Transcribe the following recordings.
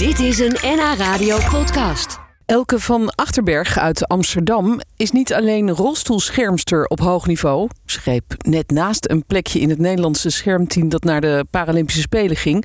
Dit is een NH Radio podcast. Elke van Achterberg uit Amsterdam is niet alleen rolstoelschermster op hoog niveau. Ze greep net naast een plekje in het Nederlandse schermteam dat naar de Paralympische Spelen ging.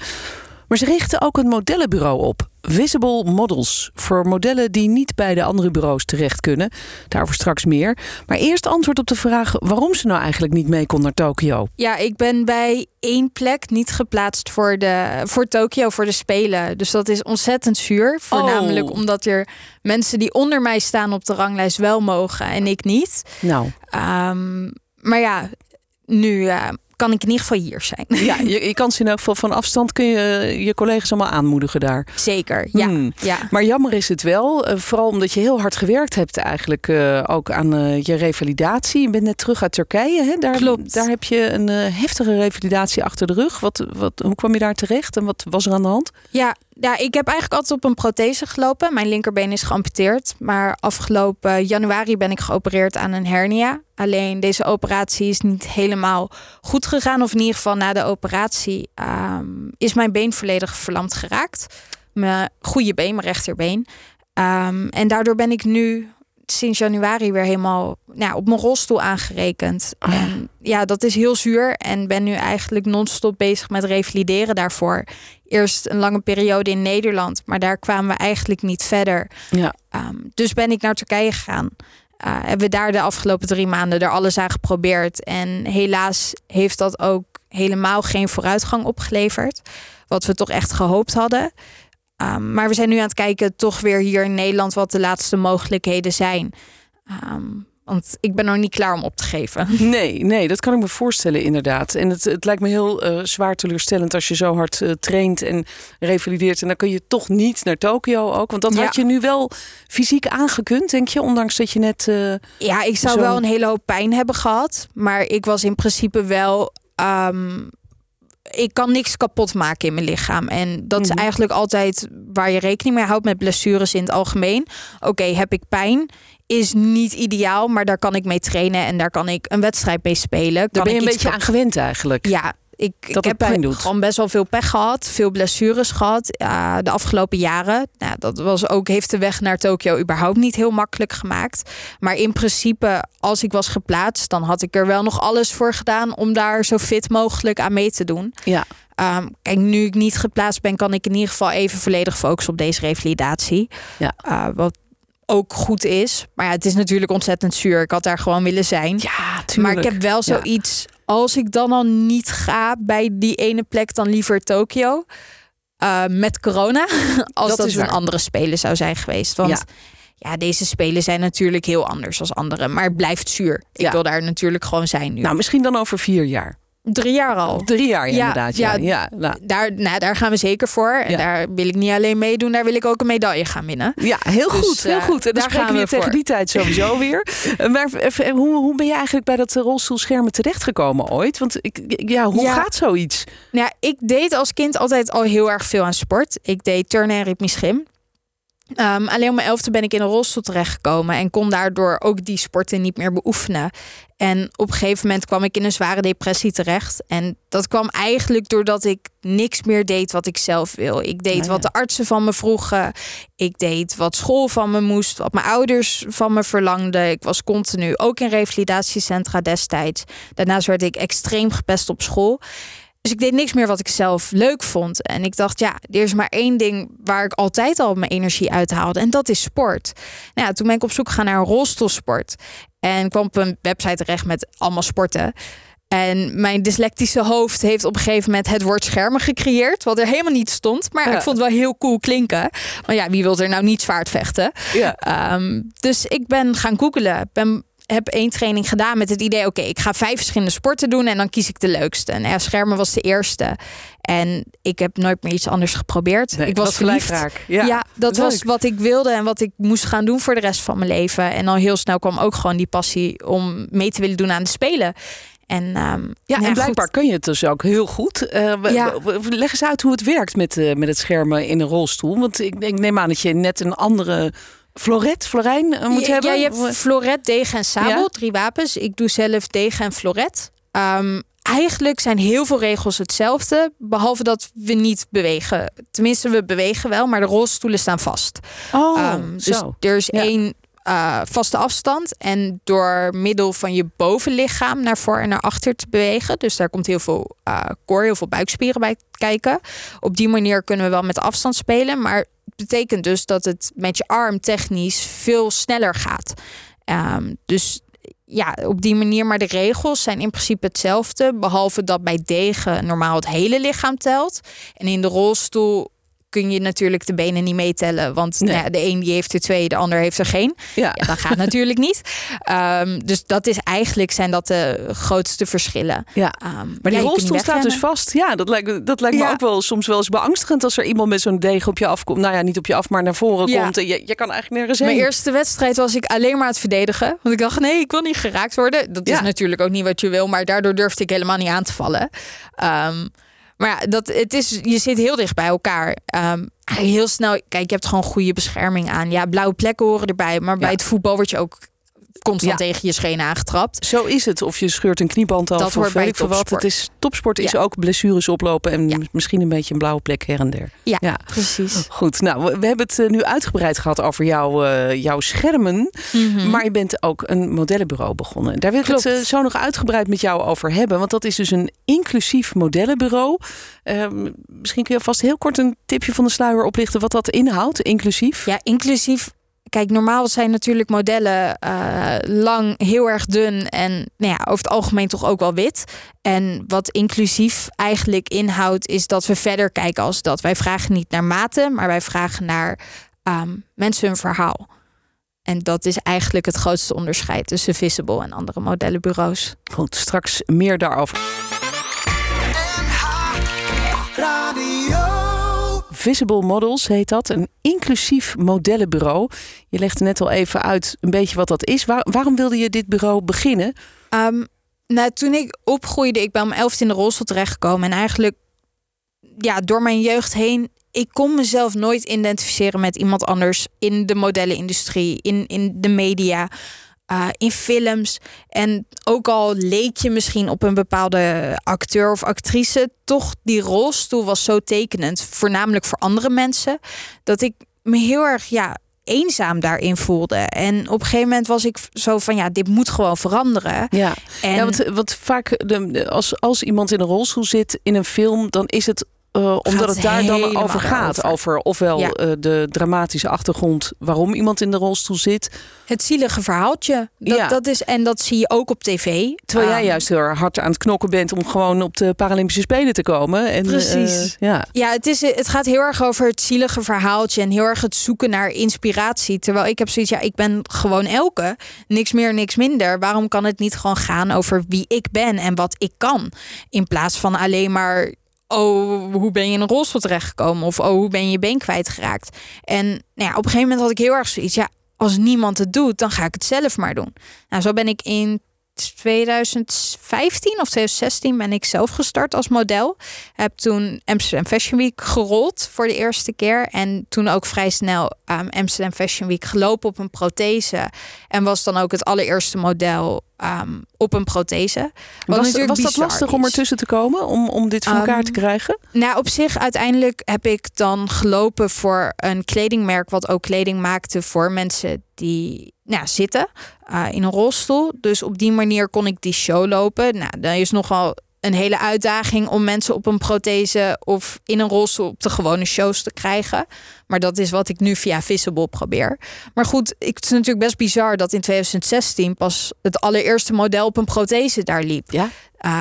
Maar ze richtte ook een modellenbureau op. Visible Models. Voor modellen die niet bij de andere bureaus terecht kunnen. Daarover straks meer. Maar eerst antwoord op de vraag waarom ze nou eigenlijk niet mee kon naar Tokio. Ja, ik ben bij één plek niet geplaatst voor, de, voor Tokio, voor de Spelen. Dus dat is ontzettend zuur. Voornamelijk Oh. omdat er mensen die onder mij staan op de ranglijst wel mogen en ik niet. Nou, Ehm, maar ja, nu eh, kan ik in ieder geval hier zijn. ja, je, je kan ze in elk geval van afstand kun je je collega's allemaal aanmoedigen daar. Zeker, ja. Hmm. ja. Maar jammer is het wel, eh, vooral omdat je heel hard gewerkt hebt eigenlijk eh, ook aan eh, je revalidatie. Je bent net terug uit Turkije, hè? Daar, Klopt. daar heb je een eh, heftige revalidatie achter de rug. Wat, wat, hoe kwam je daar terecht en wat was er aan de hand? Ja, ja, ik heb eigenlijk altijd op een prothese gelopen. Mijn linkerbeen is geamputeerd. Maar afgelopen januari ben ik geopereerd aan een hernia. Alleen deze operatie is niet helemaal goed gegaan. Of in ieder geval na de operatie ehm, is mijn been volledig verlamd geraakt. Mijn goede been, mijn rechterbeen. Ehm, en daardoor ben ik nu sinds januari weer helemaal nou, op mijn rolstoel aangerekend. Ah. En ja, dat is heel zuur. En ben nu eigenlijk non-stop bezig met revalideren daarvoor. Eerst een lange periode in Nederland, maar daar kwamen we eigenlijk niet verder. Ja. Ehm, dus ben ik naar Turkije gegaan. Eh, hebben we daar de afgelopen drie maanden er alles aan geprobeerd. En helaas heeft dat ook helemaal geen vooruitgang opgeleverd. Wat we toch echt gehoopt hadden. Ehm, maar we zijn nu aan het kijken, toch weer hier in Nederland, wat de laatste mogelijkheden zijn. Ehm, want ik ben nog niet klaar om op te geven. Nee, nee, dat kan ik me voorstellen inderdaad. En het, het lijkt me heel eh, zwaar teleurstellend als je zo hard eh, traint en revalideert. En dan kun je toch niet naar Tokio ook. Want dat Ja. had je nu wel fysiek aangekund, denk je? Ondanks dat je net... eh, Ja, ik zou Zo- wel een hele hoop pijn hebben gehad. Maar ik was in principe wel. ehm, ik kan niks kapot maken in mijn lichaam. En dat is Mhm. eigenlijk altijd waar je rekening mee houdt met blessures in het algemeen. Oké, heb ik pijn? Is niet ideaal, maar daar kan ik mee trainen en daar kan ik een wedstrijd mee spelen. daar Kan ben je ik een beetje aan gewend eigenlijk. ja, ik, Dat ik heb pijn doet. gewoon best wel veel pech gehad. Veel blessures gehad uh, de afgelopen jaren. Nou, dat was ook, heeft de weg naar Tokio überhaupt niet heel makkelijk gemaakt. Maar in principe, als ik was geplaatst, dan had ik er wel nog alles voor gedaan om daar zo fit mogelijk aan mee te doen. Ja. Um, kijk, nu ik niet geplaatst ben, kan ik in ieder geval even volledig focussen op deze revalidatie. Ja. Uh, wat ook goed is. Maar ja, het is natuurlijk ontzettend zuur. Ik had daar gewoon willen zijn. Ja, tuurlijk. Maar ik heb wel Ja. zoiets. Als ik dan al niet ga bij die ene plek, dan liever Tokio. Uh, met corona. Als Dat dat, is een waar. andere spelen zou zijn geweest. Want Ja. ja. deze spelen zijn natuurlijk heel anders als andere. Maar het blijft zuur. Ik Ja. wil daar natuurlijk gewoon zijn nu. Nou, misschien dan over vier jaar. Drie jaar al. Drie jaar Ja, inderdaad. Ja, ja. ja, nou, Daar, nou, daar gaan we zeker voor. En Ja. daar wil ik niet alleen meedoen. Daar wil ik ook een medaille gaan winnen. ja heel Dus, goed. Heel eh, goed. En daar gaan we je tegen voor. die tijd sowieso weer. Eh, Maar even, hoe, hoe ben je eigenlijk bij dat eh, rolstoelschermen terechtgekomen ooit? Want ik, ja, hoe Ja. gaat zoiets? Nou, ja, ik deed als kind altijd al heel erg veel aan sport. Ik deed turnen en ritmisch gym. Ehm, alleen om mijn elfde ben ik in een rolstoel terechtgekomen en kon daardoor ook die sporten niet meer beoefenen. En op een gegeven moment kwam ik in een zware depressie terecht. En dat kwam eigenlijk doordat ik niks meer deed wat ik zelf wil. Ik deed ja. wat de artsen van me vroegen. Ik deed wat school van me moest, wat mijn ouders van me verlangden. Ik was continu ook in revalidatiecentra destijds. Daarnaast werd ik extreem gepest op school. Dus ik deed niks meer wat ik zelf leuk vond. En ik dacht, ja, er is maar één ding waar ik altijd al mijn energie uit haalde. En dat is sport. Nou ja, toen ben ik op zoek gegaan naar een rolstoelsport. En kwam op een website terecht met allemaal sporten. En mijn dyslectische hoofd heeft op een gegeven moment het woord schermen gecreëerd. Wat er helemaal niet stond. Maar Ja. ik vond het wel heel cool klinken. Want ja, wie wil er nou niet zwaard vechten? Ja. Ehm, dus ik ben gaan googelen. Ben, heb één training gedaan met het idee... oké, ik ga vijf verschillende sporten doen... en dan kies ik de leukste. En ja, schermen was de eerste. En ik heb nooit meer iets anders geprobeerd. Nee, ik was verliefd. Ja, Ja, dat leuk. was wat ik wilde en wat ik moest gaan doen voor de rest van mijn leven. En al heel snel kwam ook gewoon die passie om mee te willen doen aan de Spelen. En, ehm, Ja, nou en goed. blijkbaar kun je het dus ook heel goed. W- Ja. leg eens uit hoe het werkt met, eh, met het schermen in een rolstoel. Want ik, ik neem aan dat je net een andere floret, florijn eh, moet ja, hebben. Ja, je hebt floret, degen en sabel, Ja? drie wapens. Ik doe zelf degen en floret. Ehm, eigenlijk zijn heel veel regels hetzelfde, behalve dat we niet bewegen. Tenminste, we bewegen wel, maar de rolstoelen staan vast. Oh, Ehm, dus zo. er is Ja. één eh, vaste afstand. En door middel van je bovenlichaam naar voor en naar achter te bewegen. Dus daar komt heel veel eh core, heel veel buikspieren bij kijken. Op die manier kunnen we wel met afstand spelen. Maar betekent dus dat het met je arm technisch veel sneller gaat. Ehm, dus ja, op die manier. Maar de regels zijn in principe hetzelfde. Behalve dat bij degen normaal het hele lichaam telt. En in de rolstoel kun je natuurlijk de benen niet meetellen. Want Nee. nou ja, de een die heeft er twee, de ander heeft er geen. Ja. Ja, dat gaat natuurlijk niet. Ehm, dus dat is eigenlijk zijn dat de grootste verschillen. Ja. Ehm, Maar die rolstoel staat dus vast. Ja, dat lijkt, me- dat lijkt me ook wel soms wel eens beangstigend als er iemand met zo'n degen op je afkomt. Nou ja, niet op je af, maar naar voren komt. En je, je kan eigenlijk nergens heen. Mijn eerste wedstrijd was ik alleen maar aan het verdedigen. Want ik dacht, nee, ik wil niet geraakt worden. Dat is natuurlijk ook niet wat je wil. Maar daardoor durfde ik helemaal niet aan te vallen. Ehm, maar ja, dat, het is, je zit heel dicht bij elkaar. Ehm, heel snel, kijk, je hebt gewoon goede bescherming aan. Ja, blauwe plekken horen erbij. Maar bij het voetbal word je ook constant Ja. tegen je schenen aangetrapt. Zo is het. Of je scheurt een knieband af. Dat of hoort bij ik wat. topsport. Het is, topsport is Ja. ook blessures oplopen. En Ja. misschien een beetje een blauwe plek her en der. Ja, precies. Goed, nou, we hebben het eh, nu uitgebreid gehad over jouw, eh, jouw schermen. Mhm. Maar je bent ook een modellenbureau begonnen. Daar wil ik Klopt. het eh, zo nog uitgebreid met jou over hebben. Want dat is dus een inclusief modellenbureau. Ehm, misschien kun je vast heel kort een tipje van de sluier oplichten wat dat inhoudt, inclusief. Ja, inclusief. Kijk, normaal zijn natuurlijk modellen eh, lang, heel erg dun en nou ja, over het algemeen toch ook wel wit. En wat inclusief eigenlijk inhoudt, is dat we verder kijken als dat. Wij vragen niet naar maten, maar wij vragen naar ehm, mensen hun verhaal. En dat is eigenlijk het grootste onderscheid tussen Visible en andere modellenbureaus. Goed, straks meer daarover. Visible Models heet dat, een inclusief modellenbureau. Je legde net al even uit een beetje wat dat is. Waar- waarom wilde je dit bureau beginnen? Ehm, nou, toen ik opgroeide, ik ben om elf in de rolstoel terechtgekomen. En eigenlijk ja, door mijn jeugd heen, ik kon mezelf nooit identificeren met iemand anders in de modellenindustrie, in, in de media, eh, in films. En ook al leek je misschien op een bepaalde acteur of actrice, toch die rolstoel was zo tekenend, voornamelijk voor andere mensen, dat ik me heel erg ja, eenzaam daarin voelde. En op een gegeven moment was ik zo van ja, dit moet gewoon veranderen. Ja, En ja want, want vaak de- als, als iemand in een rolstoel zit in een film, dan is het eh, omdat het daar dan over gaat. Over ofwel Ja. eh, de dramatische achtergrond waarom iemand in de rolstoel zit. het zielige verhaaltje. Dat, Ja. dat is, en dat zie je ook op tv. Terwijl jij Ehm, juist heel erg hard aan het knokken bent om gewoon op de Paralympische Spelen te komen. En, Precies. eh, ja. Ja, het, is, het gaat heel erg over het zielige verhaaltje en heel erg het zoeken naar inspiratie. Terwijl ik heb zoiets, ja, ik ben gewoon elke. Niks meer, niks minder. Waarom kan het niet gewoon gaan over wie ik ben en wat ik kan? In plaats van alleen maar, oh, hoe ben je in een rolstoel terechtgekomen? Of oh, hoe ben je je been kwijtgeraakt? En nou ja, op een gegeven moment had ik heel erg zoiets, ja, als niemand het doet, dan ga ik het zelf maar doen. Nou, zo ben ik in 2015 of 2016 ben ik zelf gestart als model. Heb toen Amsterdam Fashion Week gerold voor de eerste keer. En toen ook vrij snel um, Amsterdam Fashion Week gelopen op een prothese. En was dan ook het allereerste model um, op een prothese. Wat Was, was dat lastig om ertussen te komen? Om, om dit voor elkaar Ehm, te krijgen? Nou, op zich uiteindelijk heb ik dan gelopen voor een kledingmerk wat ook kleding maakte voor mensen die nou, zitten uh, in een rolstoel. Dus op die manier kon ik die show lopen. Nou, dat is nogal een hele uitdaging om mensen op een prothese of in een rolstoel op de gewone shows te krijgen. Maar dat is wat ik nu via Visible probeer. Maar goed, het is natuurlijk best bizar dat in 2016 pas het allereerste model op een prothese daar liep. Ja.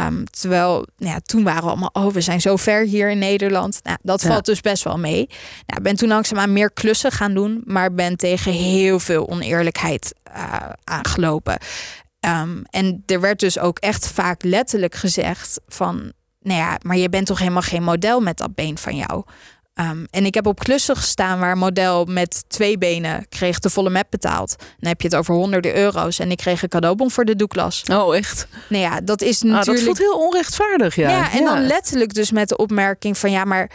Um, terwijl nou ja, toen waren we allemaal, oh, we zijn zo ver hier in Nederland. Nou, dat Ja. valt dus best wel mee. Nou, ben toen langzaamaan meer klussen gaan doen, maar ben tegen heel veel oneerlijkheid uh, aangelopen. Um, en er werd dus ook echt vaak letterlijk gezegd van, nou ja, maar je bent toch helemaal geen model met dat been van jou. Um, en ik heb op klussen gestaan waar een model met twee benen kreeg de volle map betaald. Dan heb je het over honderden euro's. En ik kreeg een cadeaubon voor de doeklas. Oh, echt? Nou ja, dat is Ah, natuurlijk... dat voelt heel onrechtvaardig, ja. Ja, en dan letterlijk dus met de opmerking van ja, maar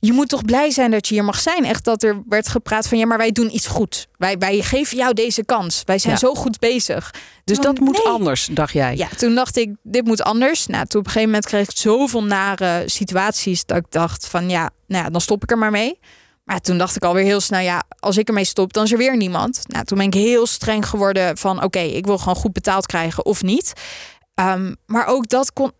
je moet toch blij zijn dat je hier mag zijn. Echt dat er werd gepraat van ja, maar wij doen iets goed. Wij, wij geven jou deze kans. Wij zijn zo goed bezig. Dus dat moet anders, dacht jij? Ja, toen dacht ik, dit moet anders. Nou, toen op een gegeven moment kreeg ik zoveel nare situaties dat ik dacht van ja, nou ja, dan stop ik er maar mee. Maar toen dacht ik alweer heel snel, ja, als ik ermee stop, dan is er weer niemand. Nou, toen ben ik heel streng geworden van oké, ik wil gewoon goed betaald krijgen of niet. Ehm, maar ook dat kon,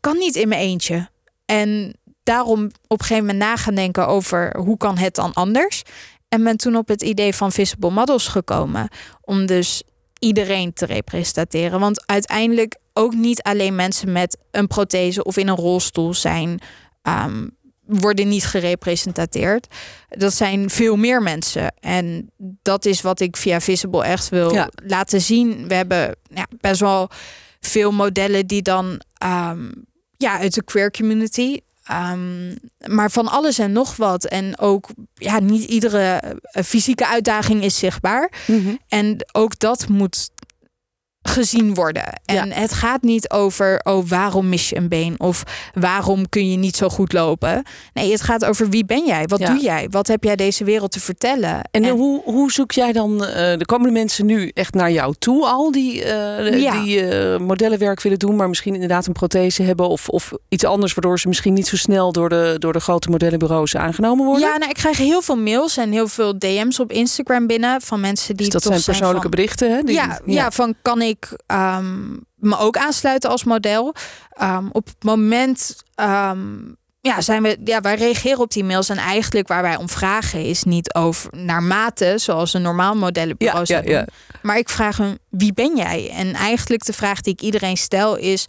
kan niet in mijn eentje. En daarom op een gegeven moment na gaan denken over hoe kan het dan anders. En ben toen op het idee van visible models gekomen. Om dus iedereen te representeren. Want uiteindelijk ook niet alleen mensen met een prothese of in een rolstoel zijn. Um, worden niet gerepresenteerd. Dat zijn veel meer mensen. En dat is wat ik via Visible echt wil laten zien. We hebben ja, best wel veel modellen die dan um, ja, uit de queer community Um, maar van alles en nog wat. En ook, ja, niet iedere eh, fysieke uitdaging is zichtbaar. Mm En ook dat moet gezien worden. En het gaat niet over, oh, waarom mis je een been? Of waarom kun je niet zo goed lopen? Nee, het gaat over wie ben jij? Wat doe jij? Wat heb jij deze wereld te vertellen? En, hoe, hoe zoek jij dan, uh, de komende mensen nu echt naar jou toe al, die, uh, die uh, modellenwerk willen doen, maar misschien inderdaad een prothese hebben of, of iets anders, waardoor ze misschien niet zo snel door de, door de grote modellenbureaus aangenomen worden? Ja, nou, ik krijg heel veel mails en heel veel DM's op Instagram binnen van mensen die. Dus dat zijn persoonlijke berichten, hè? Die, ja, ja, van kan ik ik ehm, me ook aansluiten als model. Um, op het moment um, ja, zijn we, ja, wij reageren op die mails en eigenlijk waar wij om vragen is niet over naar mate, zoals een normaal modellenbureau ja, ja, ja. Maar ik vraag hem, wie ben jij? En eigenlijk de vraag die ik iedereen stel is,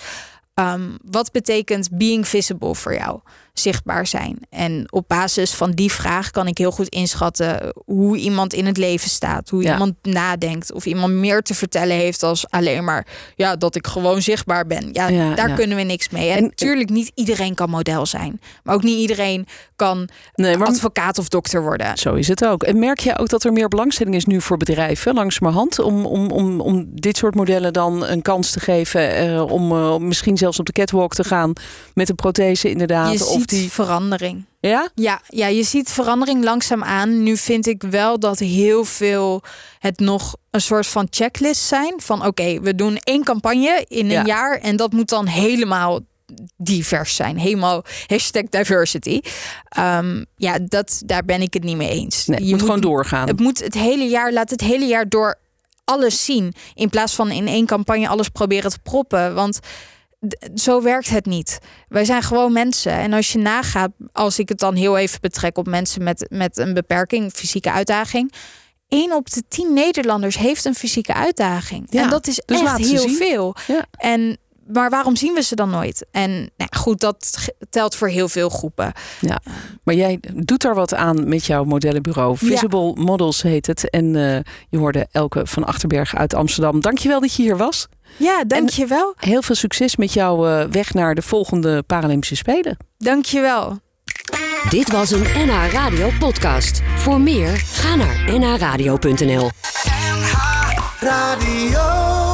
wat betekent being visible voor jou? Zichtbaar zijn. En op basis van die vraag kan ik heel goed inschatten hoe iemand in het leven staat, hoe iemand nadenkt, of iemand meer te vertellen heeft als alleen maar ja, dat ik gewoon zichtbaar ben. Ja, daar kunnen we niks mee. En, natuurlijk niet iedereen kan model zijn, maar ook niet iedereen kan nee, maar... advocaat of dokter worden. Zo is het ook. En merk je ook dat er meer belangstelling is nu voor bedrijven langzamerhand om, om, om, om dit soort modellen dan een kans te geven, eh, om uh, misschien zelfs op de catwalk te gaan met een prothese inderdaad. of die verandering. Ja? ja? Ja, je ziet verandering langzaam aan. Nu vind ik wel dat heel veel het nog een soort van checklist zijn. Van oké, we doen één campagne in een jaar en dat moet dan helemaal divers zijn. Helemaal hashtag diversity. Ehm, ja, dat, daar ben ik het niet mee eens. je moet, gewoon doorgaan. Het moet het hele jaar, laat het hele jaar door alles zien. In plaats van in één campagne alles proberen te proppen. Want zo werkt het niet. Wij zijn gewoon mensen. En als je nagaat, als ik het dan heel even betrek op mensen met, met een beperking, fysieke uitdaging. 1 op de 10 Nederlanders heeft een fysieke uitdaging. Ja, en dat is dus echt heel veel. Ja. En maar waarom zien we ze dan nooit? En nou, goed, dat telt voor heel veel groepen. Ja, maar jij doet daar wat aan met jouw modellenbureau. Visible Models heet het. En uh, je hoorde Elke van Achterberg uit Amsterdam. Dankjewel dat je hier was. Ja, dankjewel. En heel veel succes met jouw uh, weg naar de volgende Paralympische Spelen. Dankjewel. Dit was een NH Radio podcast. Voor meer, ga naar nhradio.nl NH Radio